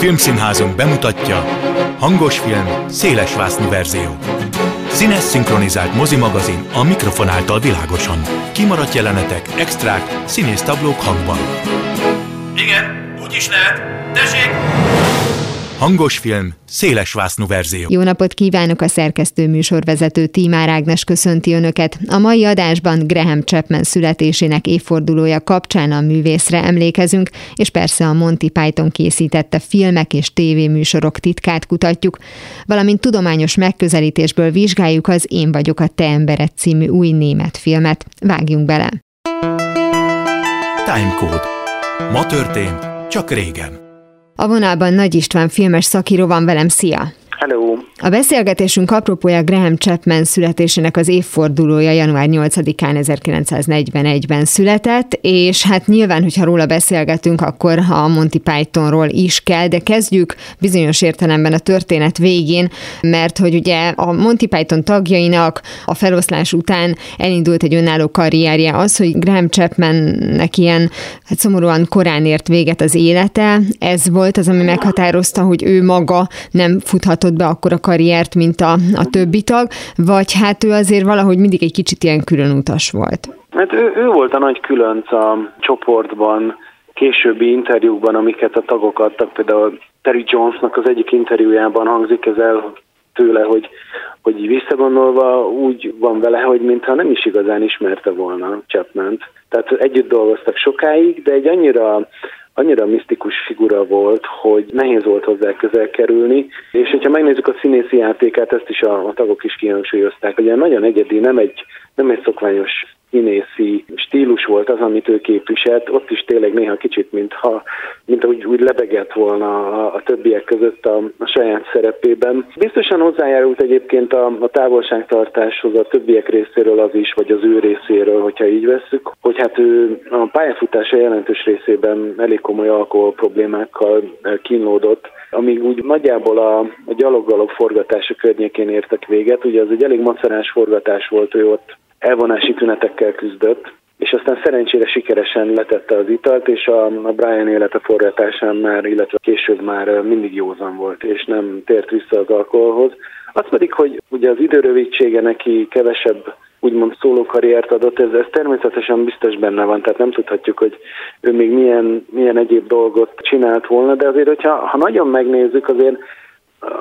Filmszínházunk bemutatja hangos film, széles vásznú verzió. Színes szinkronizált mozimagazin a mikrofon által világosan. Kimaradt jelenetek, extrák, színész táblók hangban. Igen, úgy is lehet. Hangos film, széles vásznú verzió. Jó napot kívánok a szerkesztő műsorvezető Tímár Ágnes köszönti Önöket. A mai adásban Graham Chapman születésének évfordulója kapcsán a művészre emlékezünk, és persze a Monty Python készítette filmek és tévéműsorok titkát kutatjuk, valamint tudományos megközelítésből vizsgáljuk az Én vagyok a te embered című új német filmet. Vágjunk bele! Timecode. Ma történt, csak régen. A vonalban Nagy István filmes szakíró van velem, szia! Hello! A beszélgetésünk apropója Graham Chapman születésének az évfordulója január 8-án 1941-ben született, és hát nyilván, hogyha róla beszélgetünk, akkor a Monty Pythonról is kell, de kezdjük bizonyos értelemben a történet végén, mert hogy ugye a Monty Python tagjainak a feloszlás után elindult egy önálló karrierje. Az, hogy Graham Chapmannek ilyen hát szomorúan korán ért véget az élete, ez volt az, ami meghatározta, hogy ő maga nem futhatott be akkor a karriert, mint a, a többi tag, vagy hát ő azért valahogy mindig egy kicsit ilyen külön utas volt? Hát ő, ő volt a nagy különc a csoportban, későbbi interjúkban, amiket a tagok adtak, például Terry Jonesnak az egyik interjújában hangzik ez el tőle, hogy, hogy visszagondolva úgy van vele, hogy mintha nem is igazán ismerte volna chapman -t. Tehát együtt dolgoztak sokáig, de egy annyira annyira misztikus figura volt, hogy nehéz volt hozzá közel kerülni, és hogyha megnézzük a színészi játékát, ezt is a, a tagok is kihangsúlyozták, hogy nagyon egyedi, nem egy, nem egy szokványos színészi stílus volt az, amit ő képviselt, ott is tényleg néha kicsit, mintha, mint úgy, úgy lebegett volna a, a többiek között a, a saját szerepében. Biztosan hozzájárult egyébként a, a távolságtartáshoz a többiek részéről az is, vagy az ő részéről, hogyha így vesszük, hogy hát ő a pályafutása jelentős részében elég komoly alkohol problémákkal kínlódott, amíg úgy nagyjából a, a gyaloggalop forgatása környékén értek véget. Ugye az egy elég macerás forgatás volt, ő ott elvonási tünetekkel küzdött, és aztán szerencsére sikeresen letette az italt, és a, Brian élete forgatásán már, illetve később már mindig józan volt, és nem tért vissza az alkoholhoz. Az pedig, hogy ugye az időrövidsége neki kevesebb úgymond szólókarriert adott, ez, ez természetesen biztos benne van, tehát nem tudhatjuk, hogy ő még milyen, milyen egyéb dolgot csinált volna, de azért, hogyha ha nagyon megnézzük, azért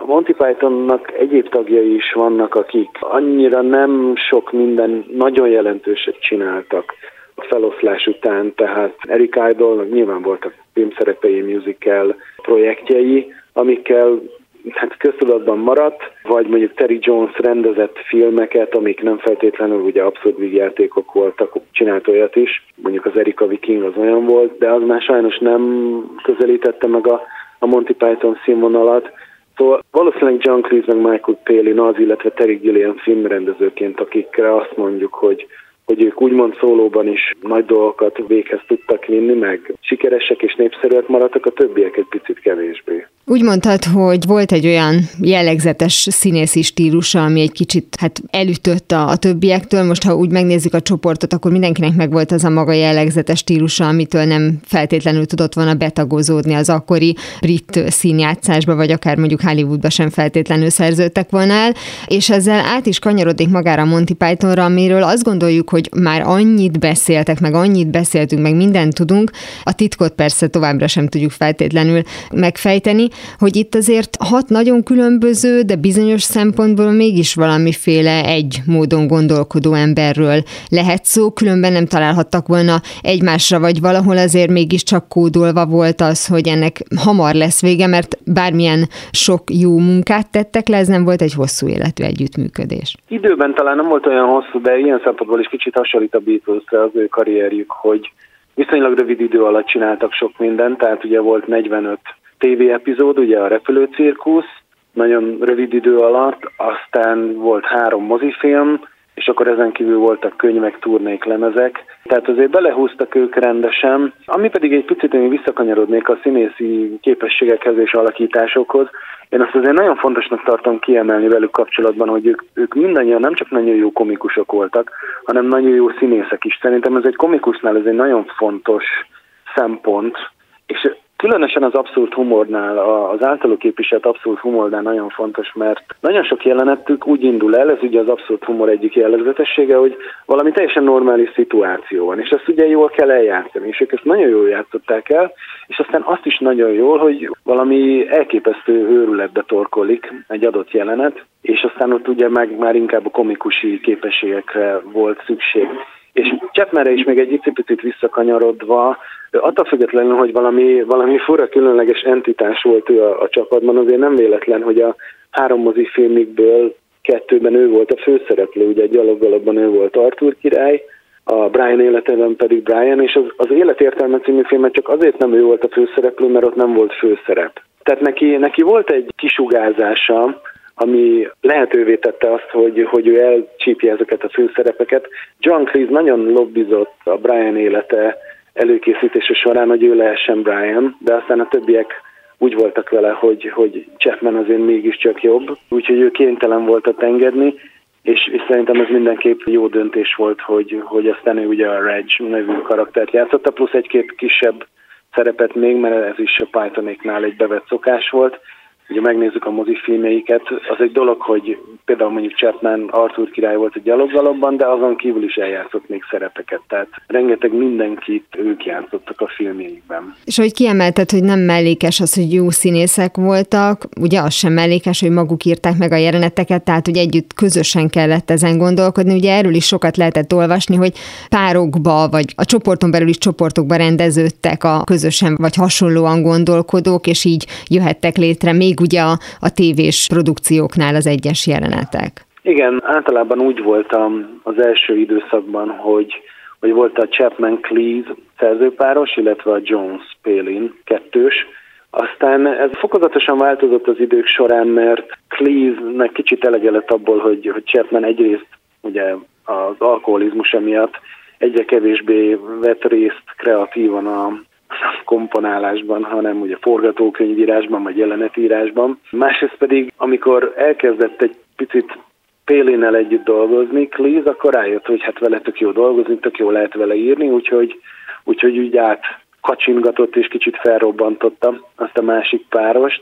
Monty Pythonnak egyéb tagjai is vannak, akik annyira nem sok minden nagyon jelentőset csináltak a feloszlás után, tehát Eric Idle nyilván voltak filmszerepei, musical projektjei, amikkel hát köztudatban maradt, vagy mondjuk Terry Jones rendezett filmeket, amik nem feltétlenül ugye abszolút vígjátékok voltak, csinált olyat is, mondjuk az Erika Viking az olyan volt, de az már sajnos nem közelítette meg a, a Monty Python színvonalat, Szóval valószínűleg John Cleese meg Michael Palin az, illetve Terry Gilliam filmrendezőként, akikre azt mondjuk, hogy hogy ők úgymond szólóban is nagy dolgokat véghez tudtak vinni, meg sikeresek és népszerűek maradtak, a többiek egy picit kevésbé. Úgy mondtad, hogy volt egy olyan jellegzetes színészi stílusa, ami egy kicsit hát elütött a, a többiektől. Most, ha úgy megnézzük a csoportot, akkor mindenkinek megvolt az a maga jellegzetes stílusa, amitől nem feltétlenül tudott volna betagozódni az akkori brit színjátszásba, vagy akár mondjuk Hollywoodba sem feltétlenül szerződtek volna el. És ezzel át is kanyarodik magára Monty Pythonra, amiről azt gondoljuk, hogy már annyit beszéltek, meg annyit beszéltünk, meg mindent tudunk. A titkot persze továbbra sem tudjuk feltétlenül megfejteni, hogy itt azért hat nagyon különböző, de bizonyos szempontból mégis valamiféle egy módon gondolkodó emberről lehet szó, különben nem találhattak volna egymásra, vagy valahol azért mégiscsak kódolva volt az, hogy ennek hamar lesz vége, mert bármilyen sok jó munkát tettek le, ez nem volt egy hosszú életű együttműködés. Időben talán nem volt olyan hosszú, de ilyen szempontból is kicsit hasonlít a Beatlesre az ő karrierjük, hogy viszonylag rövid idő alatt csináltak sok mindent, tehát ugye volt 45 TV epizód, ugye a repülőcirkusz, nagyon rövid idő alatt, aztán volt három mozifilm, és akkor ezen kívül voltak könyvek, turnék, lemezek. Tehát azért belehúztak ők rendesen. Ami pedig egy picit én visszakanyarodnék a színészi képességekhez és alakításokhoz, én azt azért nagyon fontosnak tartom kiemelni velük kapcsolatban, hogy ők, ők mindannyian nem csak nagyon jó komikusok voltak, hanem nagyon jó színészek is. Szerintem ez egy komikusnál ez egy nagyon fontos szempont, és Különösen az abszolút humornál, az általuk képviselt abszolút humornál nagyon fontos, mert nagyon sok jelenetük úgy indul el, ez ugye az abszolút humor egyik jellegzetessége, hogy valami teljesen normális szituáció van, és ezt ugye jól kell eljátszani, és ők ezt nagyon jól játszották el, és aztán azt is nagyon jól, hogy valami elképesztő őrületbe torkolik egy adott jelenet, és aztán ott ugye meg már inkább a komikusi képességekre volt szükség. És Chapmanre is még egy picit visszakanyarodva, attól függetlenül, hogy valami, valami fura különleges entitás volt ő a, a csapatban, azért nem véletlen, hogy a három mozifilmikből kettőben ő volt a főszereplő, ugye egy gyaloggalapban ő volt Arthur király, a Brian életében pedig Brian, és az, az Életértelme című filmet csak azért nem ő volt a főszereplő, mert ott nem volt főszerep. Tehát neki, neki volt egy kisugázása, ami lehetővé tette azt, hogy, hogy ő elcsípje ezeket a főszerepeket. John Cleese nagyon lobbizott a Brian élete előkészítése során, hogy ő lehessen Brian, de aztán a többiek úgy voltak vele, hogy, hogy Chapman azért mégiscsak jobb, úgyhogy ő kénytelen volt a engedni, és, és szerintem ez mindenképp jó döntés volt, hogy, hogy aztán ő ugye a Reg nevű karaktert játszotta, plusz egy-két kisebb szerepet még, mert ez is a Pythonéknál egy bevett szokás volt, ugye megnézzük a mozifilmjeiket, az egy dolog, hogy például mondjuk Chapman Arthur király volt a gyaloggalobban, de azon kívül is eljátszott még szerepeket, tehát rengeteg mindenkit ők játszottak a filmjeikben. És hogy kiemelted, hogy nem mellékes az, hogy jó színészek voltak, ugye az sem mellékes, hogy maguk írták meg a jeleneteket, tehát hogy együtt közösen kellett ezen gondolkodni. Ugye erről is sokat lehetett olvasni, hogy párokba, vagy a csoporton belül is csoportokba rendeződtek a közösen vagy hasonlóan gondolkodók, és így jöhettek létre még ugye a, a tévés produkcióknál az egyes jelenetek. Igen, általában úgy voltam az első időszakban, hogy hogy volt a Chapman Cleese szerzőpáros, illetve a Jones Palin kettős. Aztán ez fokozatosan változott az idők során, mert Cleese-nek kicsit elege lett abból, hogy, hogy Chapman egyrészt ugye az alkoholizmusa miatt egyre kevésbé vett részt kreatívan a, komponálásban, hanem ugye forgatókönyvírásban vagy jelenetírásban. Másrészt pedig, amikor elkezdett egy picit Pélénnel együtt dolgozni, Cleese, akkor rájött, hogy hát vele tök jó dolgozni, tök jó lehet vele írni, úgyhogy, úgyhogy úgy át kacsingatott és kicsit felrobbantotta azt a másik párost.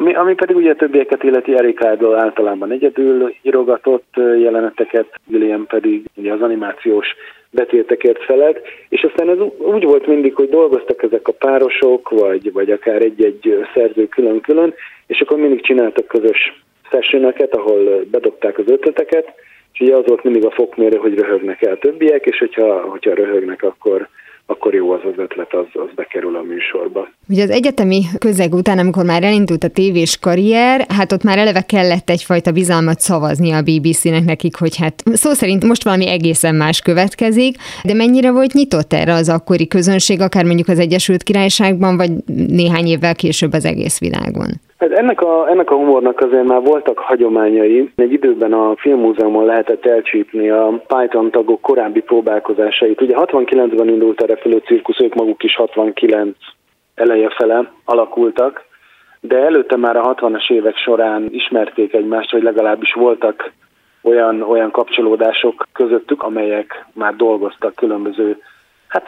Ami, ami pedig ugye többieket illeti Eric Idle általában egyedül írogatott jeleneteket, William pedig ugye az animációs betétekért felelt, és aztán ez úgy volt mindig, hogy dolgoztak ezek a párosok, vagy, vagy akár egy-egy szerző külön-külön, és akkor mindig csináltak közös sessioneket, ahol bedobták az ötleteket, és ugye az volt mindig a fokmérő, hogy röhögnek el többiek, és hogyha, hogyha röhögnek, akkor, akkor jó az az ötlet, az, az bekerül a műsorba. Ugye az egyetemi közeg után, amikor már elindult a tévés karrier, hát ott már eleve kellett egyfajta bizalmat szavazni a BBC-nek nekik, hogy hát szó szerint most valami egészen más következik, de mennyire volt nyitott erre az akkori közönség, akár mondjuk az Egyesült Királyságban, vagy néhány évvel később az egész világon? Hát ennek a, ennek a humornak azért már voltak hagyományai. Egy időben a Filmmúzeumon lehetett elcsípni a Python tagok korábbi próbálkozásait. Ugye 69-ben indult a repülő cirkusz, ők maguk is 69 eleje fele alakultak, de előtte már a 60-as évek során ismerték egymást, vagy legalábbis voltak olyan, olyan kapcsolódások közöttük, amelyek már dolgoztak különböző hát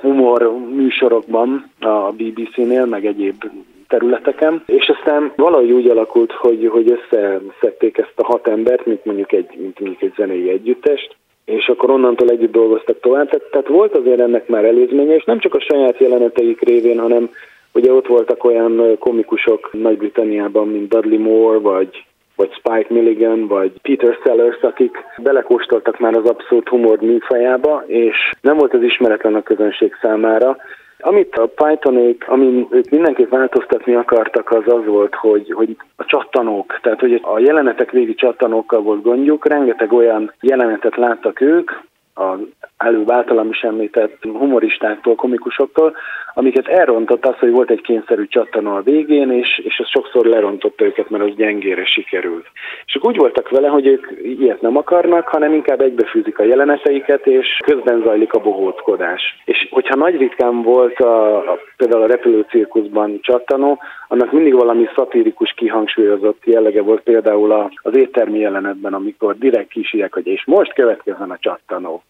humor műsorokban a BBC-nél, meg egyéb területeken, és aztán valahogy úgy alakult, hogy, hogy összeszedték ezt a hat embert, mint mondjuk egy, mint mondjuk egy zenei együttest, és akkor onnantól együtt dolgoztak tovább. Tehát, tehát volt azért ennek már előzménye, és nem csak a saját jeleneteik révén, hanem ugye ott voltak olyan komikusok Nagy-Britanniában, mint Dudley Moore, vagy vagy Spike Milligan, vagy Peter Sellers, akik belekóstoltak már az abszolút humor műfajába, és nem volt ez ismeretlen a közönség számára, amit a Pythonék, amin ők mindenképp változtatni akartak, az az volt, hogy, hogy a csattanók, tehát hogy a jelenetek végi csattanókkal volt gondjuk, rengeteg olyan jelenetet láttak ők, az előbb általam is említett humoristáktól, komikusoktól, amiket elrontott az, hogy volt egy kényszerű csattanó a végén, és, és ez sokszor lerontott őket, mert az gyengére sikerült. És ők úgy voltak vele, hogy ők ilyet nem akarnak, hanem inkább egybefűzik a jeleneteiket, és közben zajlik a bohóckodás. És hogyha nagy ritkán volt a, a, például a repülőcirkuszban csattanó, annak mindig valami szatirikus kihangsúlyozott jellege volt például az éttermi jelenetben, amikor direkt kísérek, hogy és most következzen a csattanó.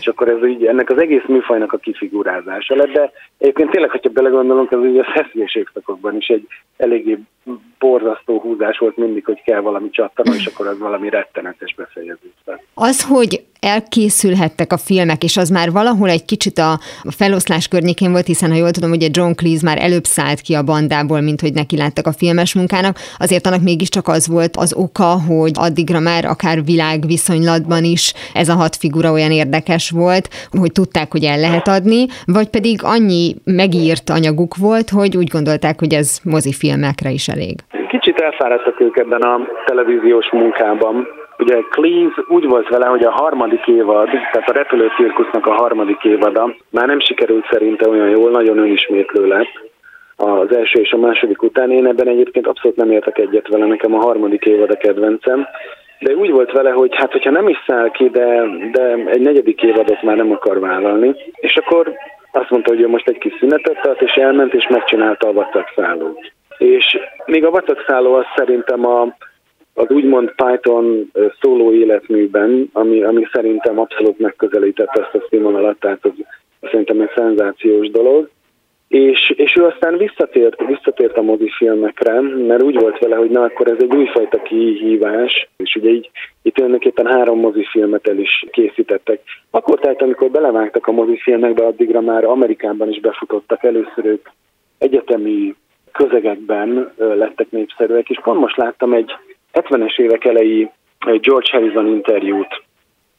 És akkor ez így ennek az egész műfajnak a kifigurázása lett, de egyébként tényleg, hogyha belegondolunk, az ugye a szeszélyes évszakokban is egy eléggé borzasztó húzás volt mindig, hogy kell valami csattana, és akkor az valami rettenetes befejezés. Az, hogy elkészülhettek a filmek, és az már valahol egy kicsit a feloszlás környékén volt, hiszen ha jól tudom, ugye John Cleese már előbb szállt ki a bandából, mint hogy neki láttak a filmes munkának, azért annak mégiscsak az volt az oka, hogy addigra már akár világviszonylatban is ez a hat figura olyan érdekes volt, hogy tudták, hogy el lehet adni, vagy pedig annyi megírt anyaguk volt, hogy úgy gondolták, hogy ez mozifilmekre is elég. Kicsit elfáradtak ők ebben a televíziós munkában. Ugye Cleese úgy volt vele, hogy a harmadik évad, tehát a repülő cirkusznak a harmadik évada már nem sikerült szerinte olyan jól, nagyon önismétlő lett az első és a második után. Én ebben egyébként abszolút nem értek egyet vele, nekem a harmadik évad a kedvencem. De úgy volt vele, hogy hát hogyha nem is száll ki, de, de egy negyedik évadot már nem akar vállalni. És akkor azt mondta, hogy ő most egy kis szünetet tart, és elment, és megcsinálta a vacakszállót. És még a vacakszálló az szerintem a, az úgymond Python szóló életműben, ami, ami szerintem abszolút megközelítette ezt a színvonalat, tehát az szerintem egy szenzációs dolog. És, és ő aztán visszatért, visszatért a mozifilmekre, mert úgy volt vele, hogy na akkor ez egy újfajta kihívás, és ugye így itt tulajdonképpen három mozifilmet el is készítettek. Akkor tehát, amikor belevágtak a mozifilmekbe, addigra már Amerikában is befutottak először ők egyetemi közegekben lettek népszerűek, és pont most láttam egy 70-es évek elejé George Harrison interjút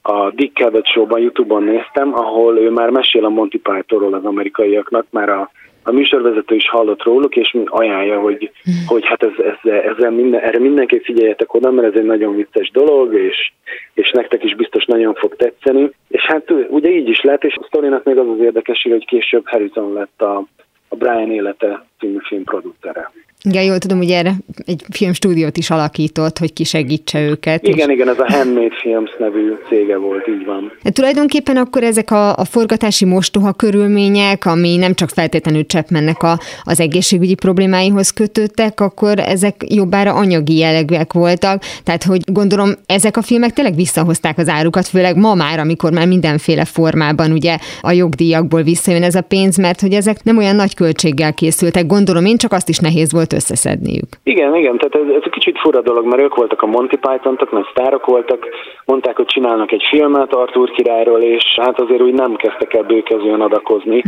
a Dick Cavett Show-ban, Youtube-on néztem, ahol ő már mesél a Monty Pythonról az amerikaiaknak, már a, a műsorvezető is hallott róluk, és ajánlja, hogy, hogy hát ez, ez, ezzel minden, erre mindenképp figyeljetek oda, mert ez egy nagyon vicces dolog, és, és nektek is biztos nagyon fog tetszeni. És hát ugye így is lett, és a sztorinak még az az érdekesség, hogy később Harrison lett a, a Brian élete című film producere. Igen, jól tudom, hogy erre egy filmstúdiót is alakított, hogy kisegítse őket. Igen, és... igen, ez a Handmade Films nevű cége volt, így van. De tulajdonképpen akkor ezek a, a forgatási mostoha körülmények, ami nem csak feltétlenül Chapmannek a, az egészségügyi problémáihoz kötöttek, akkor ezek jobbára anyagi jellegűek voltak. Tehát, hogy gondolom, ezek a filmek tényleg visszahozták az árukat, főleg ma már, amikor már mindenféle formában ugye a jogdíjakból visszajön ez a pénz, mert hogy ezek nem olyan nagy költséggel készültek. Gondolom én csak azt is nehéz volt összeszedniük. Igen, igen, tehát ez, ez egy kicsit fura dolog, mert ők voltak a Monty Python-tok, nagy sztárok voltak, mondták, hogy csinálnak egy filmet Arthur királyról, és hát azért úgy nem kezdtek el bőkezően adakozni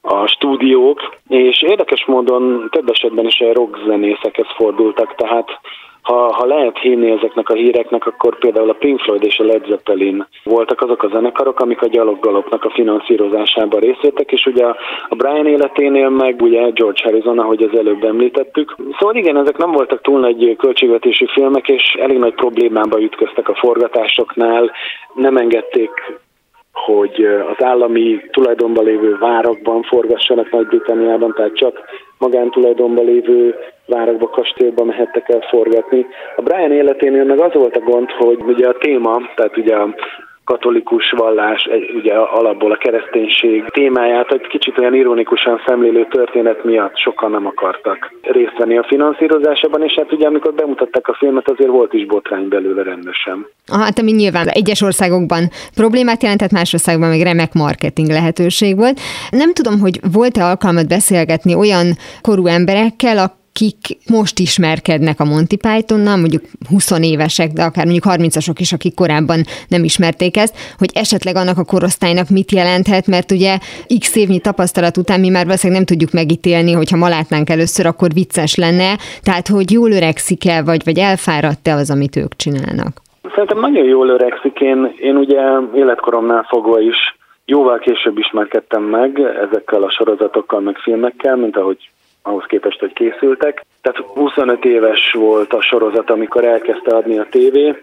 a stúdiók, és érdekes módon több esetben is a rock zenészekhez fordultak, tehát ha, ha lehet hinni ezeknek a híreknek, akkor például a Pink Floyd és a Led Zeppelin voltak azok a zenekarok, amik a gyaloggalopnak a finanszírozásában részt vettek, és ugye a Brian életénél meg ugye George Harrison, ahogy az előbb említettük. Szóval igen, ezek nem voltak túl nagy költségvetési filmek, és elég nagy problémába ütköztek a forgatásoknál, nem engedték hogy az állami tulajdonban lévő várakban forgassanak Nagy-Britanniában, tehát csak magántulajdonban lévő várakba, kastélyba mehettek el forgatni. A Brian életénél meg az volt a gond, hogy ugye a téma, tehát ugye katolikus vallás, ugye alapból a kereszténység témáját egy kicsit olyan ironikusan szemlélő történet miatt sokan nem akartak részt venni a finanszírozásában, és hát ugye amikor bemutatták a filmet, azért volt is botrány belőle rendesen. Hát ami nyilván egyes országokban problémát jelentett, más országban meg remek marketing lehetőség volt. Nem tudom, hogy volt-e alkalmat beszélgetni olyan korú emberekkel, akik most ismerkednek a Monty Pythonnal, mondjuk 20 évesek, de akár mondjuk 30-asok is, akik korábban nem ismerték ezt, hogy esetleg annak a korosztálynak mit jelenthet, mert ugye x évnyi tapasztalat után mi már valószínűleg nem tudjuk megítélni, hogyha ma látnánk először, akkor vicces lenne, tehát hogy jól öregszik-e, vagy, vagy elfáradt-e az, amit ők csinálnak? Szerintem nagyon jól öregszik. Én, én ugye életkoromnál fogva is jóval később ismerkedtem meg ezekkel a sorozatokkal, meg filmekkel, mint ahogy ahhoz képest, hogy készültek. Tehát 25 éves volt a sorozat, amikor elkezdte adni a tévé.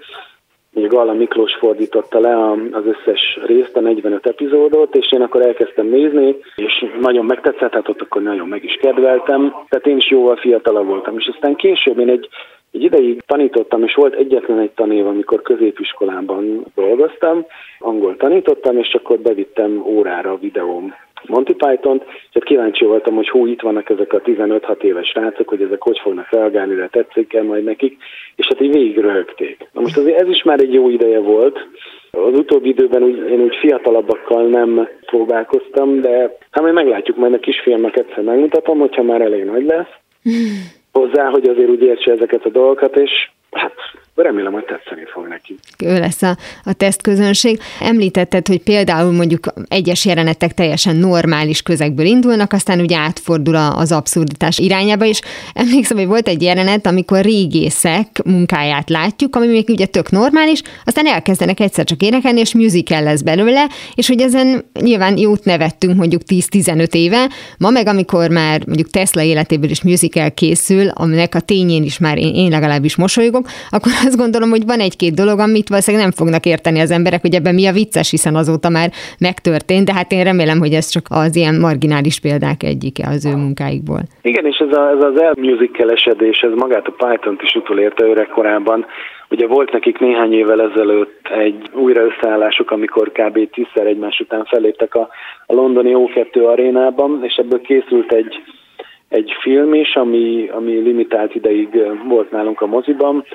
Ugye Gala Miklós fordította le az összes részt, a 45 epizódot, és én akkor elkezdtem nézni, és nagyon megtetszett, hát ott akkor nagyon meg is kedveltem. Tehát én is jóval fiatalabb voltam, és aztán később én egy egy ideig tanítottam, és volt egyetlen egy tanév, amikor középiskolában dolgoztam, angol tanítottam, és akkor bevittem órára a videóm Monty Python, és hát kíváncsi voltam, hogy hú, itt vannak ezek a 15-6 éves srácok, hogy ezek hogy fognak reagálni, de tetszik el majd nekik, és hát így végig röhögték. Na most azért ez is már egy jó ideje volt, az utóbbi időben úgy, én úgy fiatalabbakkal nem próbálkoztam, de hát majd meglátjuk, majd a kisfilmek egyszer megmutatom, hogyha már elég nagy lesz. Hozzá, hogy azért úgy értse ezeket a dolgokat, és hát remélem, hogy tetszeni fog neki. Ő lesz a, a tesztközönség. Említetted, hogy például mondjuk egyes jelenetek teljesen normális közegből indulnak, aztán ugye átfordul az abszurditás irányába, és emlékszem, hogy volt egy jelenet, amikor régészek munkáját látjuk, ami még ugye tök normális, aztán elkezdenek egyszer csak énekelni, és musical lesz belőle, és hogy ezen nyilván jót nevettünk mondjuk 10-15 éve, ma meg amikor már mondjuk Tesla életéből is musical készül, aminek a tényén is már én, én legalábbis mosolygok, akkor azt gondolom, hogy van egy-két dolog, amit valószínűleg nem fognak érteni az emberek, hogy ebben mi a vicces, hiszen azóta már megtörtént, de hát én remélem, hogy ez csak az ilyen marginális példák egyike az ő munkáikból. Igen, és ez, a, ez az elmusicalesedés, ez magát a Python-t is utolérte öregkorában. Ugye volt nekik néhány évvel ezelőtt egy újra összeállásuk, amikor kb. tízszer egymás után felléptek a, a londoni O2 arénában, és ebből készült egy, egy film is, ami, ami limitált ideig volt nálunk a moziban,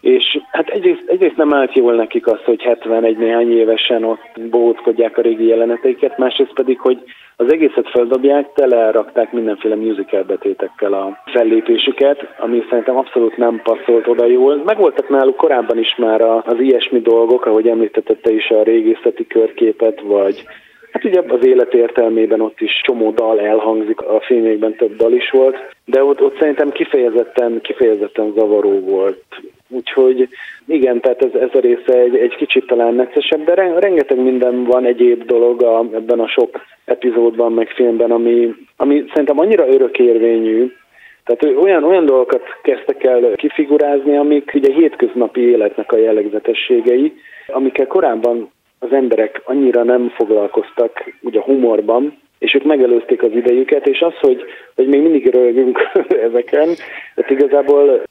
és hát egyrészt, egyrészt nem állt jól nekik az, hogy 71 néhány évesen ott bóckodják a régi jeleneteiket, másrészt pedig, hogy az egészet feldobják, telerakták mindenféle musical betétekkel a fellépésüket, ami szerintem abszolút nem passzolt oda jól. Megvoltak náluk korábban is már az ilyesmi dolgok, ahogy említettette is a régészeti körképet, vagy Hát ugye az élet értelmében ott is csomó dal elhangzik, a filmekben több dal is volt, de ott, ott szerintem kifejezetten, kifejezetten zavaró volt. Úgyhogy igen, tehát ez, ez a része egy, egy kicsit talán neccesebb, de rengeteg minden van egyéb dolog a, ebben a sok epizódban, meg filmben, ami, ami szerintem annyira örökérvényű, tehát olyan, olyan dolgokat kezdtek el kifigurázni, amik ugye hétköznapi életnek a jellegzetességei, amikkel korábban az emberek annyira nem foglalkoztak ugye a humorban, és ők megelőzték az idejüket, és az, hogy, hogy még mindig rögünk ezeken, tehát igazából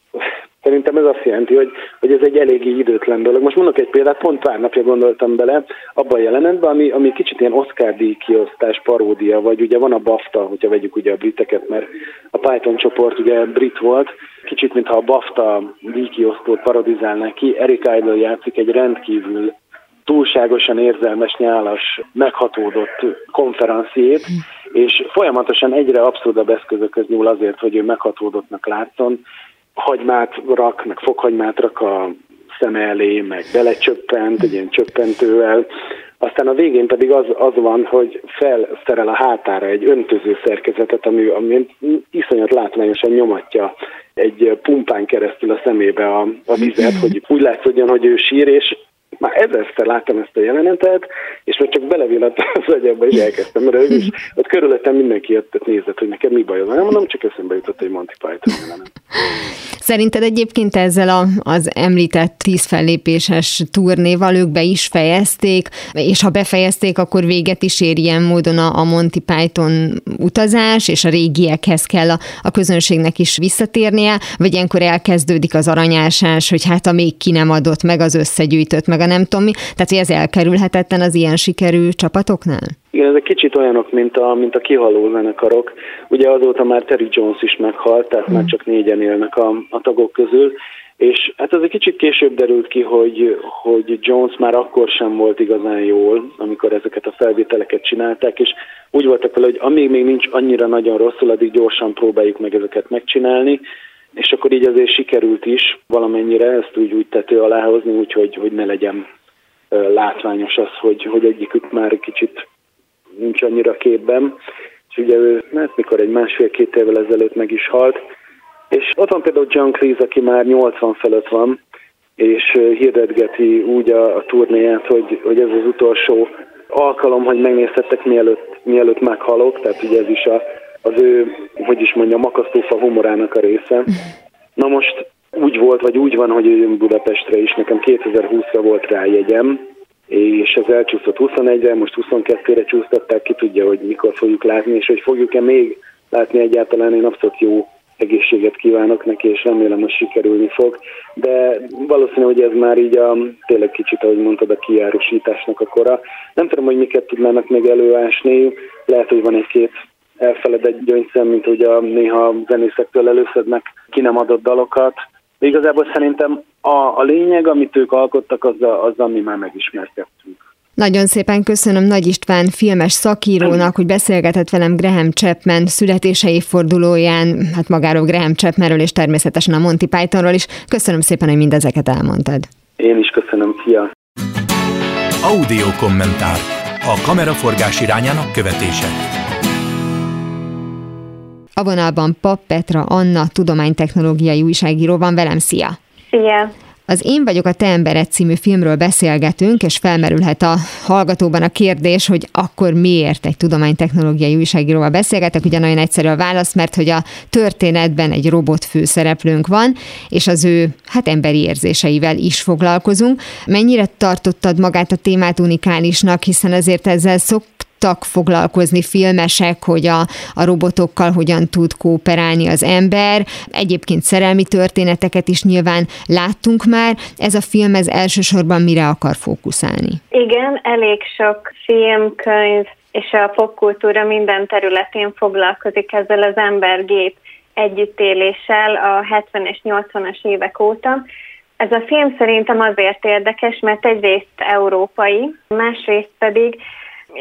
Szerintem ez azt jelenti, hogy, hogy ez egy eléggé időtlen dolog. Most mondok egy példát, pont pár napja gondoltam bele abban a jelenetben, ami, ami kicsit ilyen Oscar díj kiosztás paródia, vagy ugye van a BAFTA, hogyha vegyük ugye a briteket, mert a Python csoport ugye brit volt, kicsit mintha a BAFTA díjkiosztót parodizálnák ki, Eric Idle játszik egy rendkívül túlságosan érzelmes, nyálas, meghatódott konferenciét, és folyamatosan egyre abszurdabb eszközökhöz nyúl azért, hogy ő meghatódottnak látszon, hagymát rak, meg fokhagymát rak a szeme elé, meg belecsöppent egy ilyen csöppentővel, aztán a végén pedig az, az van, hogy felszerel a hátára egy öntöző szerkezetet, ami, ami iszonyat látványosan nyomatja egy pumpán keresztül a szemébe a, a vizet, hogy úgy látszódjon, hogy ő sír, és már ezerszer láttam ezt a jelenetet, és már csak belevillant az agyamba, és elkezdtem rögni, és ott körülöttem mindenki jött, nézett, hogy nekem mi baj van. Mondom, csak eszembe jutott egy Monty Python jelenet. Szerinted egyébként ezzel a, az említett tíz fellépéses turnéval ők be is fejezték, és ha befejezték, akkor véget is ér ilyen módon a, a Monty Python utazás, és a régiekhez kell a, a közönségnek is visszatérnie, vagy ilyenkor elkezdődik az aranyásás, hogy hát a még ki nem adott, meg az összegyűjtött, meg a nem tudom mi, tehát hogy ez elkerülhetetlen az ilyen sikerű csapatoknál? Igen, ezek kicsit olyanok, mint a, mint a kihaló zenekarok. Ugye azóta már Terry Jones is meghalt, tehát mm. már csak négyen élnek a, a tagok közül, és hát ez egy kicsit később derült ki, hogy, hogy Jones már akkor sem volt igazán jól, amikor ezeket a felvételeket csinálták, és úgy voltak vele, hogy amíg még nincs annyira nagyon rosszul, addig gyorsan próbáljuk meg ezeket megcsinálni, és akkor így azért sikerült is valamennyire ezt úgy, úgy tető alá hozni, úgyhogy hogy ne legyen látványos az, hogy, hogy egyikük már kicsit nincs annyira képben, és ugye ő, hát mikor egy másfél-két évvel ezelőtt meg is halt, és ott van például John Cleese, aki már 80 felett van, és hirdetgeti úgy a, a turnéját, hogy, hogy ez az utolsó alkalom, hogy megnézhettek mielőtt, mielőtt meghalok, tehát ugye ez is a, az ő, hogy is mondja, makasztófa humorának a része. Na most úgy volt, vagy úgy van, hogy jön Budapestre is, nekem 2020-ra volt rá jegyem, és ez elcsúszott 21-re, most 22-re csúsztatták, ki tudja, hogy mikor fogjuk látni, és hogy fogjuk-e még látni egyáltalán, én abszolút jó egészséget kívánok neki, és remélem, hogy sikerülni fog. De valószínű, hogy ez már így a, tényleg kicsit, ahogy mondtad, a kiárusításnak a kora. Nem tudom, hogy miket tudnának még előásni. Lehet, hogy van egy-két elfeledett gyöngyszem, mint a néha zenészektől előszednek ki nem adott dalokat. De igazából szerintem a, a lényeg, amit ők alkottak, az, a, az, ami már megismerkedtünk. Nagyon szépen köszönöm Nagy István filmes szakírónak, hogy beszélgetett velem Graham Chapman születése évfordulóján, hát magáról Graham Chapmanről és természetesen a Monty Pythonról is. Köszönöm szépen, hogy mindezeket elmondtad. Én is köszönöm, szia! Audio kommentár. A kameraforgás irányának követése. A vonalban Pap Petra Anna, tudománytechnológiai újságíró van velem, szia! Szia! Az Én vagyok a te embered című filmről beszélgetünk, és felmerülhet a hallgatóban a kérdés, hogy akkor miért egy tudománytechnológiai újságíróval beszélgetek, ugye nagyon egyszerű a válasz, mert hogy a történetben egy robot főszereplőnk van, és az ő hát emberi érzéseivel is foglalkozunk. Mennyire tartottad magát a témát unikálisnak, hiszen azért ezzel szok tudtak foglalkozni filmesek, hogy a, a robotokkal hogyan tud kooperálni az ember. Egyébként szerelmi történeteket is nyilván láttunk már. Ez a film ez elsősorban mire akar fókuszálni? Igen, elég sok film, könyv és a popkultúra minden területén foglalkozik ezzel az ember-gép együttéléssel a 70 és 80-as évek óta. Ez a film szerintem azért érdekes, mert egyrészt európai, másrészt pedig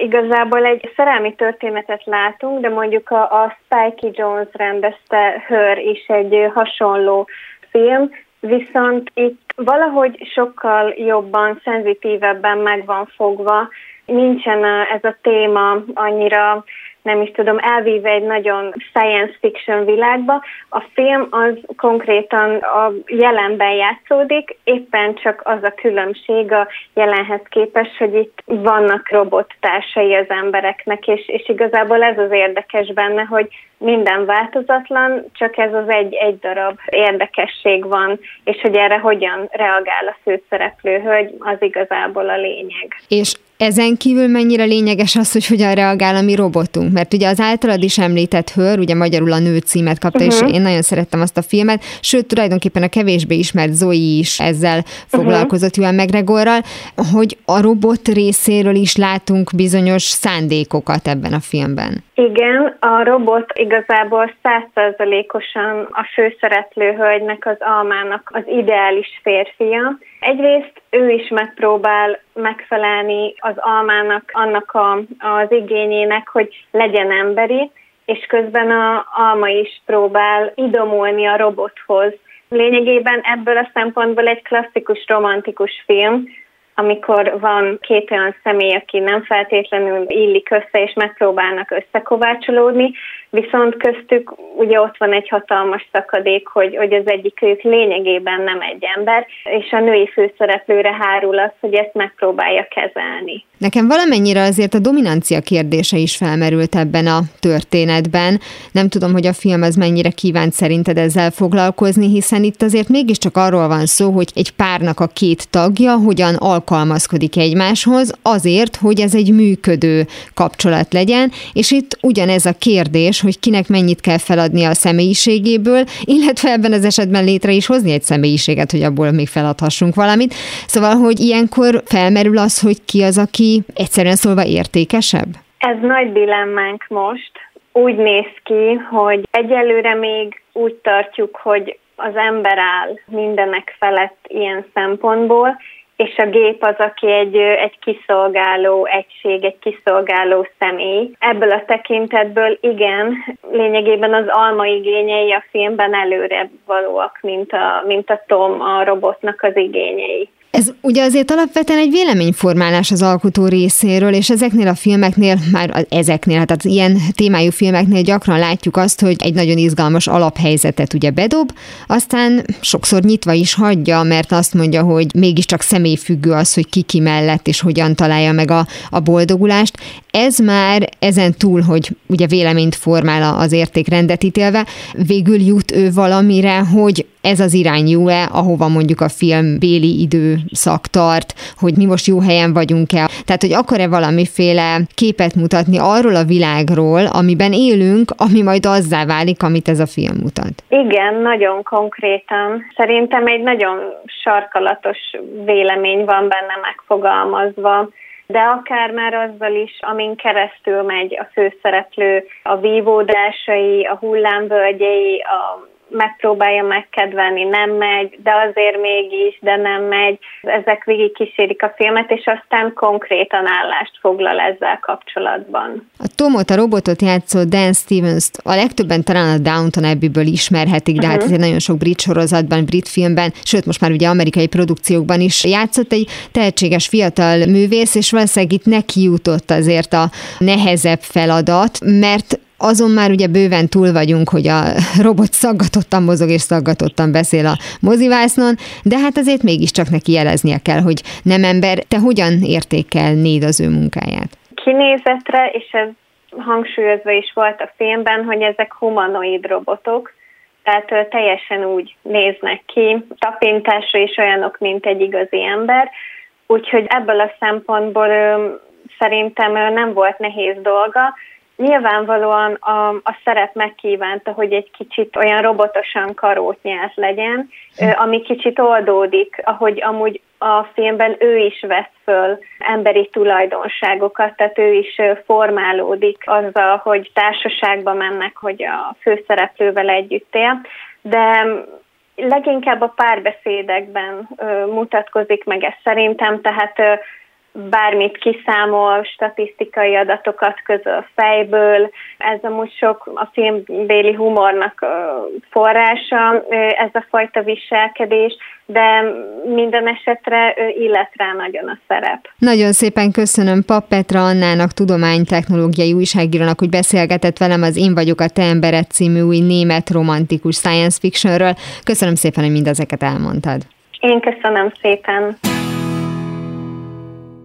Igazából egy szerelmi történetet látunk, de mondjuk a, a Spikey Jones rendezte Hör is egy hasonló film, viszont itt valahogy sokkal jobban, szenzitívebben meg van fogva, nincsen ez a téma annyira nem is tudom, elvíve egy nagyon science fiction világba. A film az konkrétan a jelenben játszódik, éppen csak az a különbség a jelenhez képest, hogy itt vannak robottársai az embereknek, és, és igazából ez az érdekes benne, hogy minden változatlan, csak ez az egy, egy darab érdekesség van, és hogy erre hogyan reagál a főszereplő hölgy, az igazából a lényeg. És ezen kívül mennyire lényeges az, hogy hogyan reagál a mi robotunk? Mert ugye az általad is említett Hör, ugye magyarul a nő címet kapta, uh-huh. és én nagyon szerettem azt a filmet, sőt, tulajdonképpen a kevésbé ismert Zoe is ezzel foglalkozott uh-huh. McGregorral, hogy a robot részéről is látunk bizonyos szándékokat ebben a filmben. Igen, a robot igazából százszerzalékosan a főszereplő hölgynek, az almának az ideális férfia. Egyrészt ő is megpróbál megfelelni az almának, annak a, az igényének, hogy legyen emberi, és közben a alma is próbál idomulni a robothoz. Lényegében ebből a szempontból egy klasszikus romantikus film, amikor van két olyan személy, aki nem feltétlenül illik össze, és megpróbálnak összekovácsolódni, viszont köztük ugye ott van egy hatalmas szakadék, hogy, hogy az egyikük lényegében nem egy ember, és a női főszereplőre hárul az, hogy ezt megpróbálja kezelni. Nekem valamennyire azért a dominancia kérdése is felmerült ebben a történetben. Nem tudom, hogy a film az mennyire kívánt szerinted ezzel foglalkozni, hiszen itt azért mégiscsak arról van szó, hogy egy párnak a két tagja hogyan alkalmazkodik egymáshoz azért, hogy ez egy működő kapcsolat legyen, és itt ugyanez a kérdés, hogy kinek mennyit kell feladni a személyiségéből, illetve ebben az esetben létre is hozni egy személyiséget, hogy abból még feladhassunk valamit. Szóval, hogy ilyenkor felmerül az, hogy ki az, aki egyszerűen szólva értékesebb? Ez nagy dilemmánk most. Úgy néz ki, hogy egyelőre még úgy tartjuk, hogy az ember áll mindenek felett ilyen szempontból, és a gép az, aki egy, egy kiszolgáló egység, egy kiszolgáló személy. Ebből a tekintetből igen, lényegében az alma igényei a filmben előre valóak, mint a, mint a Tom, a robotnak az igényei. Ez ugye azért alapvetően egy véleményformálás az alkotó részéről, és ezeknél a filmeknél, már ezeknél, tehát ilyen témájú filmeknél gyakran látjuk azt, hogy egy nagyon izgalmas alaphelyzetet ugye bedob, aztán sokszor nyitva is hagyja, mert azt mondja, hogy mégiscsak személyfüggő az, hogy ki ki mellett és hogyan találja meg a, a boldogulást. Ez már ezen túl, hogy ugye véleményt formál az értékrendet ítélve, végül jut ő valamire, hogy ez az irány jó-e, ahova mondjuk a film béli időszak tart, hogy mi most jó helyen vagyunk-e. Tehát, hogy akar-e valamiféle képet mutatni arról a világról, amiben élünk, ami majd azzá válik, amit ez a film mutat. Igen, nagyon konkrétan. Szerintem egy nagyon sarkalatos vélemény van benne megfogalmazva de akár már azzal is, amin keresztül megy a főszereplő, a vívódásai, a hullámvölgyei, a megpróbálja megkedvelni, nem megy, de azért mégis, de nem megy. Ezek végig kísérik a filmet, és aztán konkrétan állást foglal ezzel kapcsolatban. A Tomot, a robotot játszó Dan stevens a legtöbben talán a Downton Abbey-ből ismerhetik, de uh-huh. hát mhm. nagyon sok brit sorozatban, brit filmben, sőt most már ugye amerikai produkciókban is játszott egy tehetséges fiatal művész, és valószínűleg itt neki jutott azért a nehezebb feladat, mert azon már ugye bőven túl vagyunk, hogy a robot szaggatottan mozog és szaggatottan beszél a mozivásznon, de hát azért mégiscsak neki jeleznie kell, hogy nem ember. Te hogyan értékelnéd az ő munkáját? Kinézetre, és ez hangsúlyozva is volt a filmben, hogy ezek humanoid robotok, tehát teljesen úgy néznek ki, tapintásra is olyanok, mint egy igazi ember, úgyhogy ebből a szempontból szerintem nem volt nehéz dolga, Nyilvánvalóan a, a szerep megkívánta, hogy egy kicsit olyan robotosan karót nyert legyen, ami kicsit oldódik, ahogy amúgy a filmben ő is vesz föl emberi tulajdonságokat, tehát ő is formálódik azzal, hogy társaságba mennek, hogy a főszereplővel együtt él, de leginkább a párbeszédekben mutatkozik meg ez szerintem, tehát bármit kiszámol, statisztikai adatokat közöl fejből. Ez amúgy sok a filmbéli humornak forrása, ez a fajta viselkedés, de minden esetre illet rá nagyon a szerep. Nagyon szépen köszönöm Pap Petra Annának, tudománytechnológiai újságírónak, hogy beszélgetett velem az Én vagyok a te embered című új német romantikus science fictionről. Köszönöm szépen, hogy mindezeket elmondtad. Én köszönöm szépen.